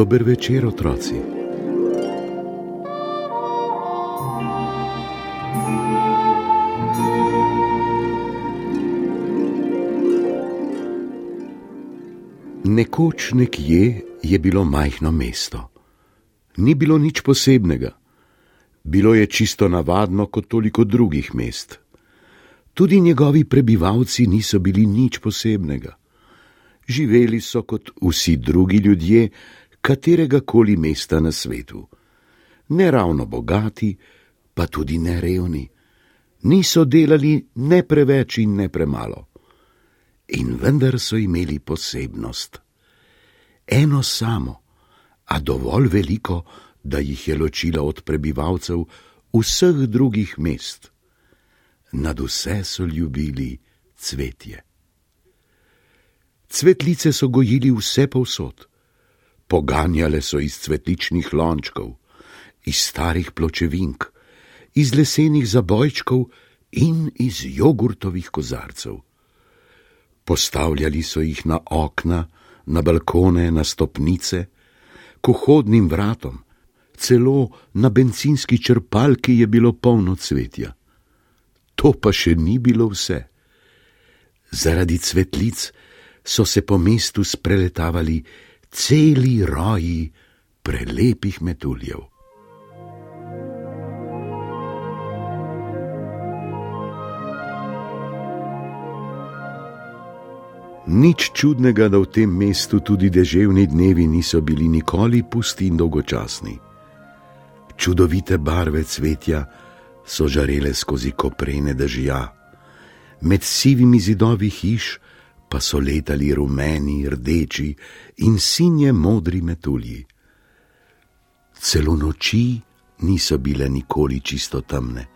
Dober večer, otroci. Nekoč nekje je bilo majhno mesto. Ni bilo nič posebnega. Bilo je čisto navadno kot toliko drugih mest. Tudi njegovi prebivalci niso bili nič posebnega. Živeli so kot vsi drugi ljudje, katerega koli mesta na svetu. Ne ravno bogati, pa tudi ne revni. Niso delali ne preveč in ne premalo. In vendar so imeli posebnost. Eno samo, a dovolj veliko, da jih je ločila od prebivalcev vseh drugih mest. Nad vse so ljubili cvetje. Cvetlice so gojili vse povsod. Poganjale so iz cvetličnih lončkov, iz starih pločevink, iz lesenih zabojčkov in iz jogurtovih kozarcev. Postavljali so jih na okna, na balkone, na stopnice, k vhodnim vratom, celo na benzinski črpalki je bilo polno cvetja. To pa še ni bilo vse. Zaradi cvetlic so se po mestu spreletavali celi roji prelepih metuljev. Nič čudnega, da v tem mestu tudi deževni dnevi niso bili nikoli pusti in dolgočasni. Čudovite barve cvetja so žarele skozi koprene dežja, med sivimi zidovi hiš pa so letali rumeni, rdeči in sinje modri metulji. Celo noči niso bile nikoli čisto temne,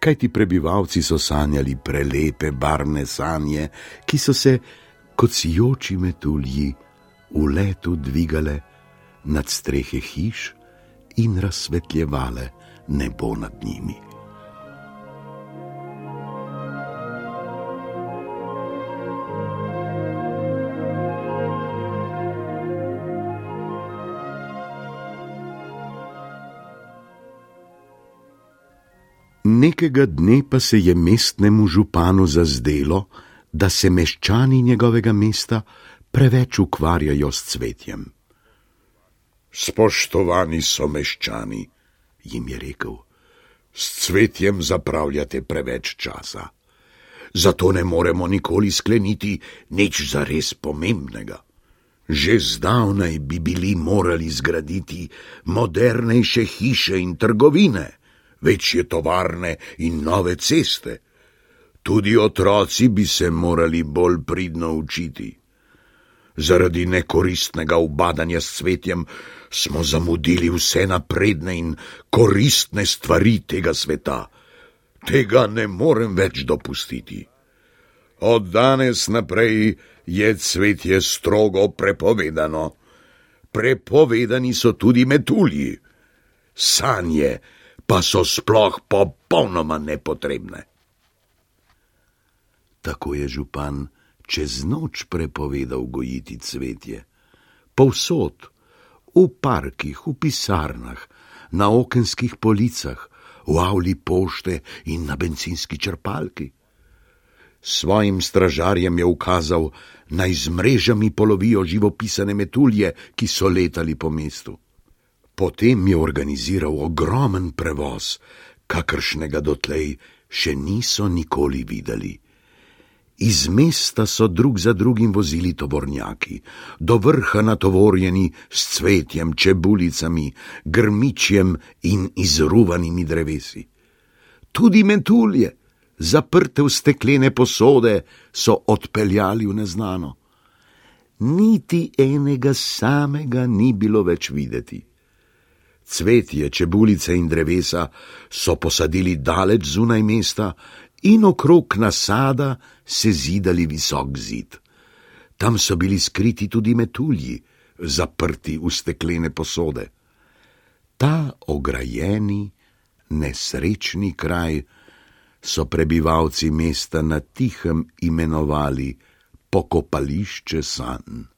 kaj ti prebivalci so sanjali prelepe barvne sanje, ki so se kot sijoči metulji v letu dvigale nad strehe hiš in razsvetljevale nebo nad njimi. Nekega dne pa se je mestnemu županu zazdelo, da se meščani njegovega mesta preveč ukvarjajo s cvetjem. Spoštovani so meščani, jim je rekel, s cvetjem zapravljate preveč časa. Zato ne moremo nikoli skleniti nič zares pomembnega. Že zdavnaj bi bili morali zgraditi modernejše hiše in trgovine večje tovarne in nove ceste. Tudi otroci bi se morali bolj pridno učiti. Zaradi nekoristnega ubadanja s cvetjem smo zamudili vse napredne in koristne stvari tega sveta. Tega ne morem več dopustiti. Od danes naprej je cvetje strogo prepovedano. Prepovedani so tudi metulji. Sanje, pa so sploh popolnoma nepotrebne. Tako je župan čez noč prepovedal gojiti cvetje. Povsod, v parkih, v pisarnah, na okenskih policah, v avli pošte in na benzinski črpalki. Svojim stražarjem je ukazal, naj z mrežami polovijo živopisane metulje, ki so letali po mestu. Potem je organiziral ogromen prevoz, kakršnega dotlej še niso nikoli videli. Iz mesta so drug za drugim vozili tovornjaki, do vrha natovorjeni s cvetjem, čebulicami, grmičjem in izruvanimi drevesi. Tudi mentulje, zaprte v steklene posode, so odpeljali v neznano. Niti enega samega ni bilo več videti. Cvetje, čebulice in drevesa so posadili daleč zunaj mesta in okrog nasada se zidali visok zid. Tam so bili skriti tudi metulji, zaprti v steklene posode. Ta ograjeni, nesrečni kraj so prebivalci mesta na tihem imenovali pokopališče sanj.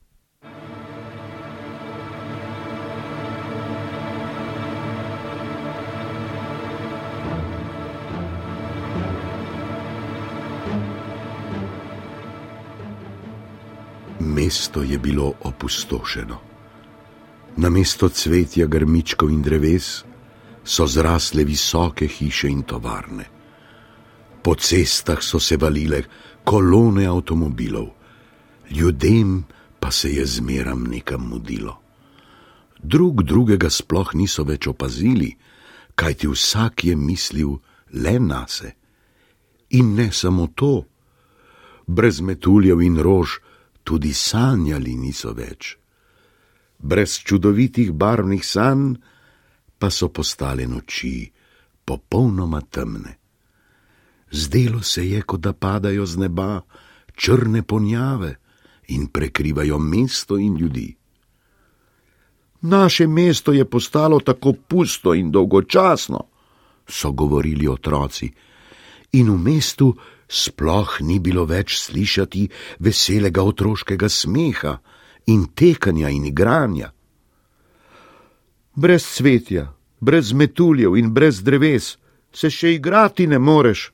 Mesto je bilo opustošeno. Na mesto cvetja grmičkov in dreves so zrasle visoke hiše in tovarne. Po cestah so se valile kolone avtomobilov, ljudem pa se je zmeram nekam mudilo. Drug drugega sploh niso več opazili, kajti vsak je mislil le na se. In ne samo to, brez metuljev in rož tudi sanjali niso več. Brez čudovitih barvnih sanj pa so postale noči popolnoma temne. Zdelo se je, kot da padajo z neba črne ponjave in prekrivajo mesto in ljudi. Naše mesto je postalo tako pusto in dolgočasno, so govorili otroci, in v mestu sploh ni bilo več slišati veselega otroškega smeha in tekanja in igranja. Brez cvetja, brez metuljev in brez dreves se še igrati ne moreš,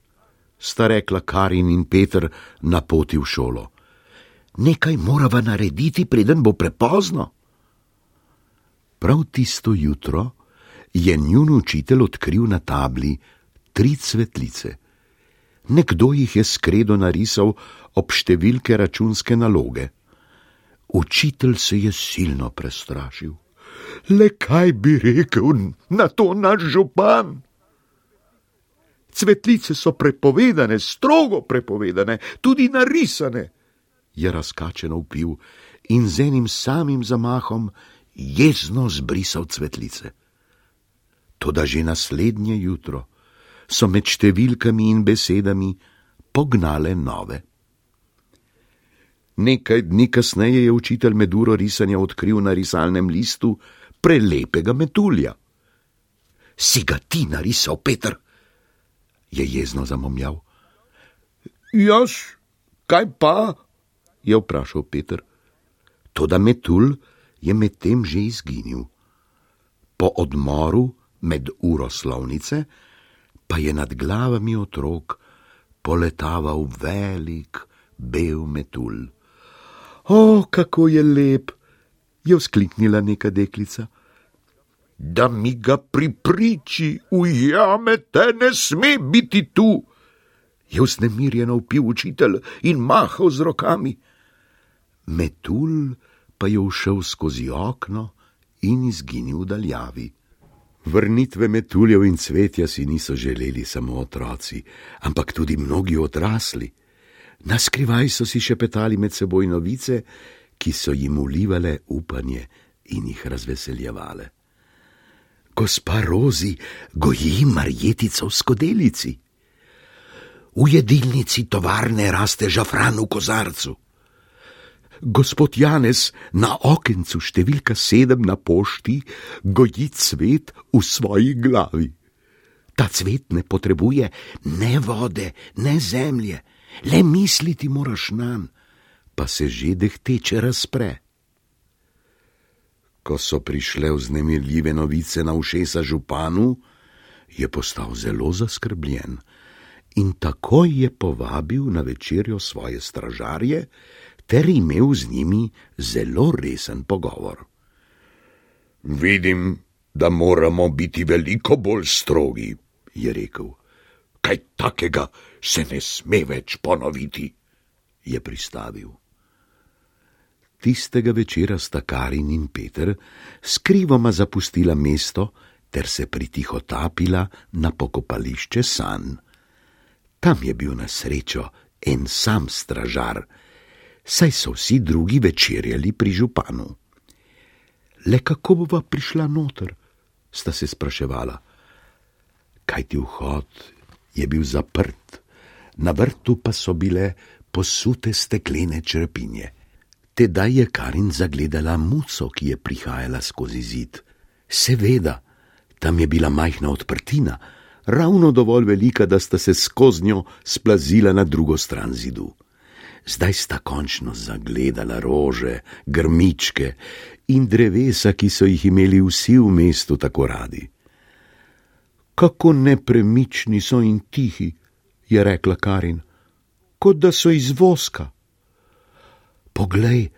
sta rekla Karin in Peter na poti v šolo. Nekaj morava narediti, preden bo prepozno. Prav tisto jutro je njun učitelj odkril na tabli tri cvetlice. Nekdo jih je skredo narisal ob številke računske naloge. Učitelj se je silno prestrašil. Le kaj bi rekel na to naš župan? Cvetlice so prepovedane, strogo prepovedane, tudi narisane, je razkačeno upil in z enim samim zamahom jezno zbrisal cvetlice. Toda že naslednje jutro so med številkami in besedami pognale nove. Nekaj dni kasneje je učitelj meduro risanja odkril na risalnem listu prelepega metulja. Si ga ti narisal, Peter? je jezno zamomjal. Jaz, kaj pa? je vprašal Peter. Toda metul je medtem že izginil. Po odmoru med uro slovnice pa je nad glavami otrok poletaval velik bel metul. O, kako je lep, je vzkliknila neka deklica. Da mi ga pripriči, ujame te, ne sme biti tu, je vznemirjeno upil učitelj in mahal z rokami. Metul pa je všel skozi okno in izginil v daljavi. Vrnitve metuljev in cvetja si niso želeli samo otroci, ampak tudi mnogi odrasli. Naskrivaj so si še petali med seboj novice, ki so jim ulivale upanje in jih razveseljevale. Gospa Rozi goji marjetico v skodelici. V jedilnici tovarne raste žafran v kozarcu. Gospod Janez na okencu številka sedem na pošti goji cvet v svoji glavi. Ta cvet ne potrebuje ne vode, ne zemlje, le misliti moraš na njega pa se že dehteče razpre. Ko so prišle vznemirljive novice na ušesa županu, je postal zelo zaskrbljen in takoj je povabil na večerjo svoje stražarje ter imel z njimi zelo resen pogovor. Vidim, da moramo biti veliko bolj strogi, je rekel. Kaj takega se ne sme več ponoviti, je pristavil. Tistega večera sta Karin in Peter skrivoma zapustila mesto ter se pritihotapila na pokopališče San. Tam je bil na srečo en sam stražar, saj so vsi drugi večerjali pri županu. Le kako bova prišla noter, sta se spraševala. Kaj ti vhod je bil zaprt, na vrtu pa so bile posute steklene črpinje. Tedaj je Karin zagledala muco, ki je prihajala skozi zid. Seveda, tam je bila majhna odprtina, ravno dovolj velika, da sta se skozi njo splazila na drugo stran zidu. Zdaj sta končno zagledala rože, grmičke in drevesa, ki so jih imeli vsi v mestu tako radi. Kako nepremični so in tihi, je rekla Karin, kot da so iz voska. Poglej,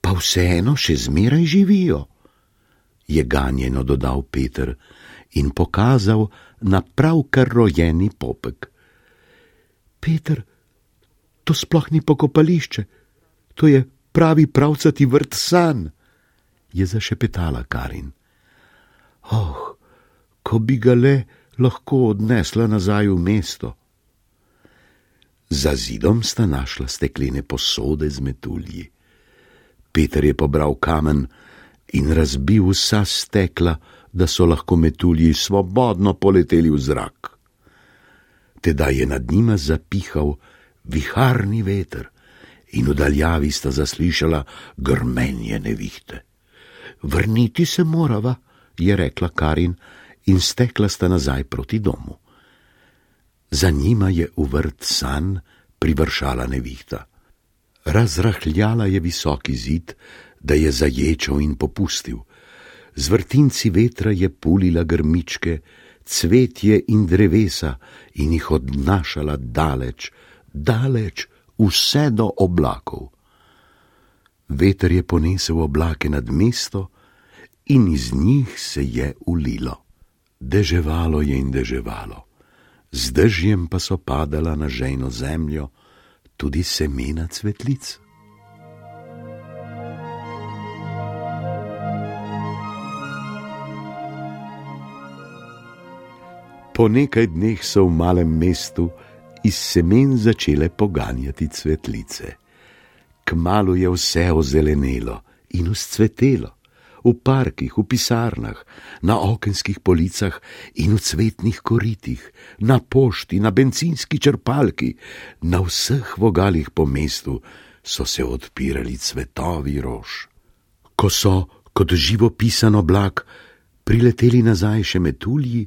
pa vseeno še zmeraj živijo, je ganjeno dodal Peter in pokazal na pravkar rojeni popek. Peter, to sploh ni pokopališče, to je pravi pravcati vrt san, je zašepetala Karin. Oh, ko bi ga le lahko odnesla nazaj v mesto. Za zidom sta našla steklene posode z metulji. Peter je pobral kamen in razbil vsa stekla, da so lahko metulji svobodno poleteli v zrak. Teda je nad njima zapihal viharni veter in v daljavi sta zaslišala grmenje nevihte. Vrniti se morava, je rekla Karin in stekla sta nazaj proti domu. Za njima je v vrt san privršala nevihta. Razrahljala je visoki zid, da je zaječal in popustil. Z vrtinci vetra je pulila grmičke, cvetje in drevesa in jih odnašala daleč, daleč, vse do oblakov. Veter je ponesel oblake nad mesto in iz njih se je ulilo. Deževalo je in deževalo, z dežjem pa so padala na žejno zemljo tudi semena cvetlic. Po nekaj dneh so v malem mestu iz semen začele poganjati cvetlice. Kmalo je vse ozelenelo in uscvetelo v parkih, v pisarnah, na okenskih policah in v cvetnih koritih, na pošti, na benzinski črpalki, na vseh vogalih po mestu so se odpirali cvetovi rož. Ko so, kot živopisan oblak, prileteli nazaj še metulji,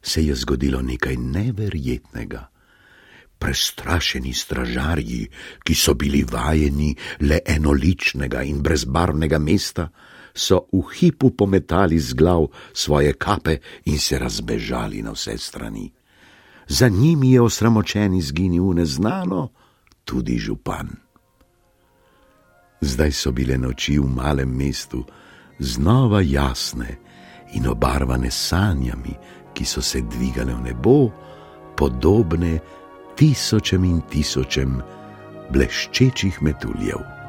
se je zgodilo nekaj neverjetnega. Prestrašeni stražarji, ki so bili vajeni le enoličnega in brezbarvnega mesta, so v hipu pometali z glav svoje kape in se razbežali na vse strani. Za njimi je osramočen izginil v neznano tudi župan. Zdaj so bile noči v malem mestu znova jasne in obarvane sanjami, ki so se dvigale v nebo, podobne tisočem in tisočem bleščečih metuljev.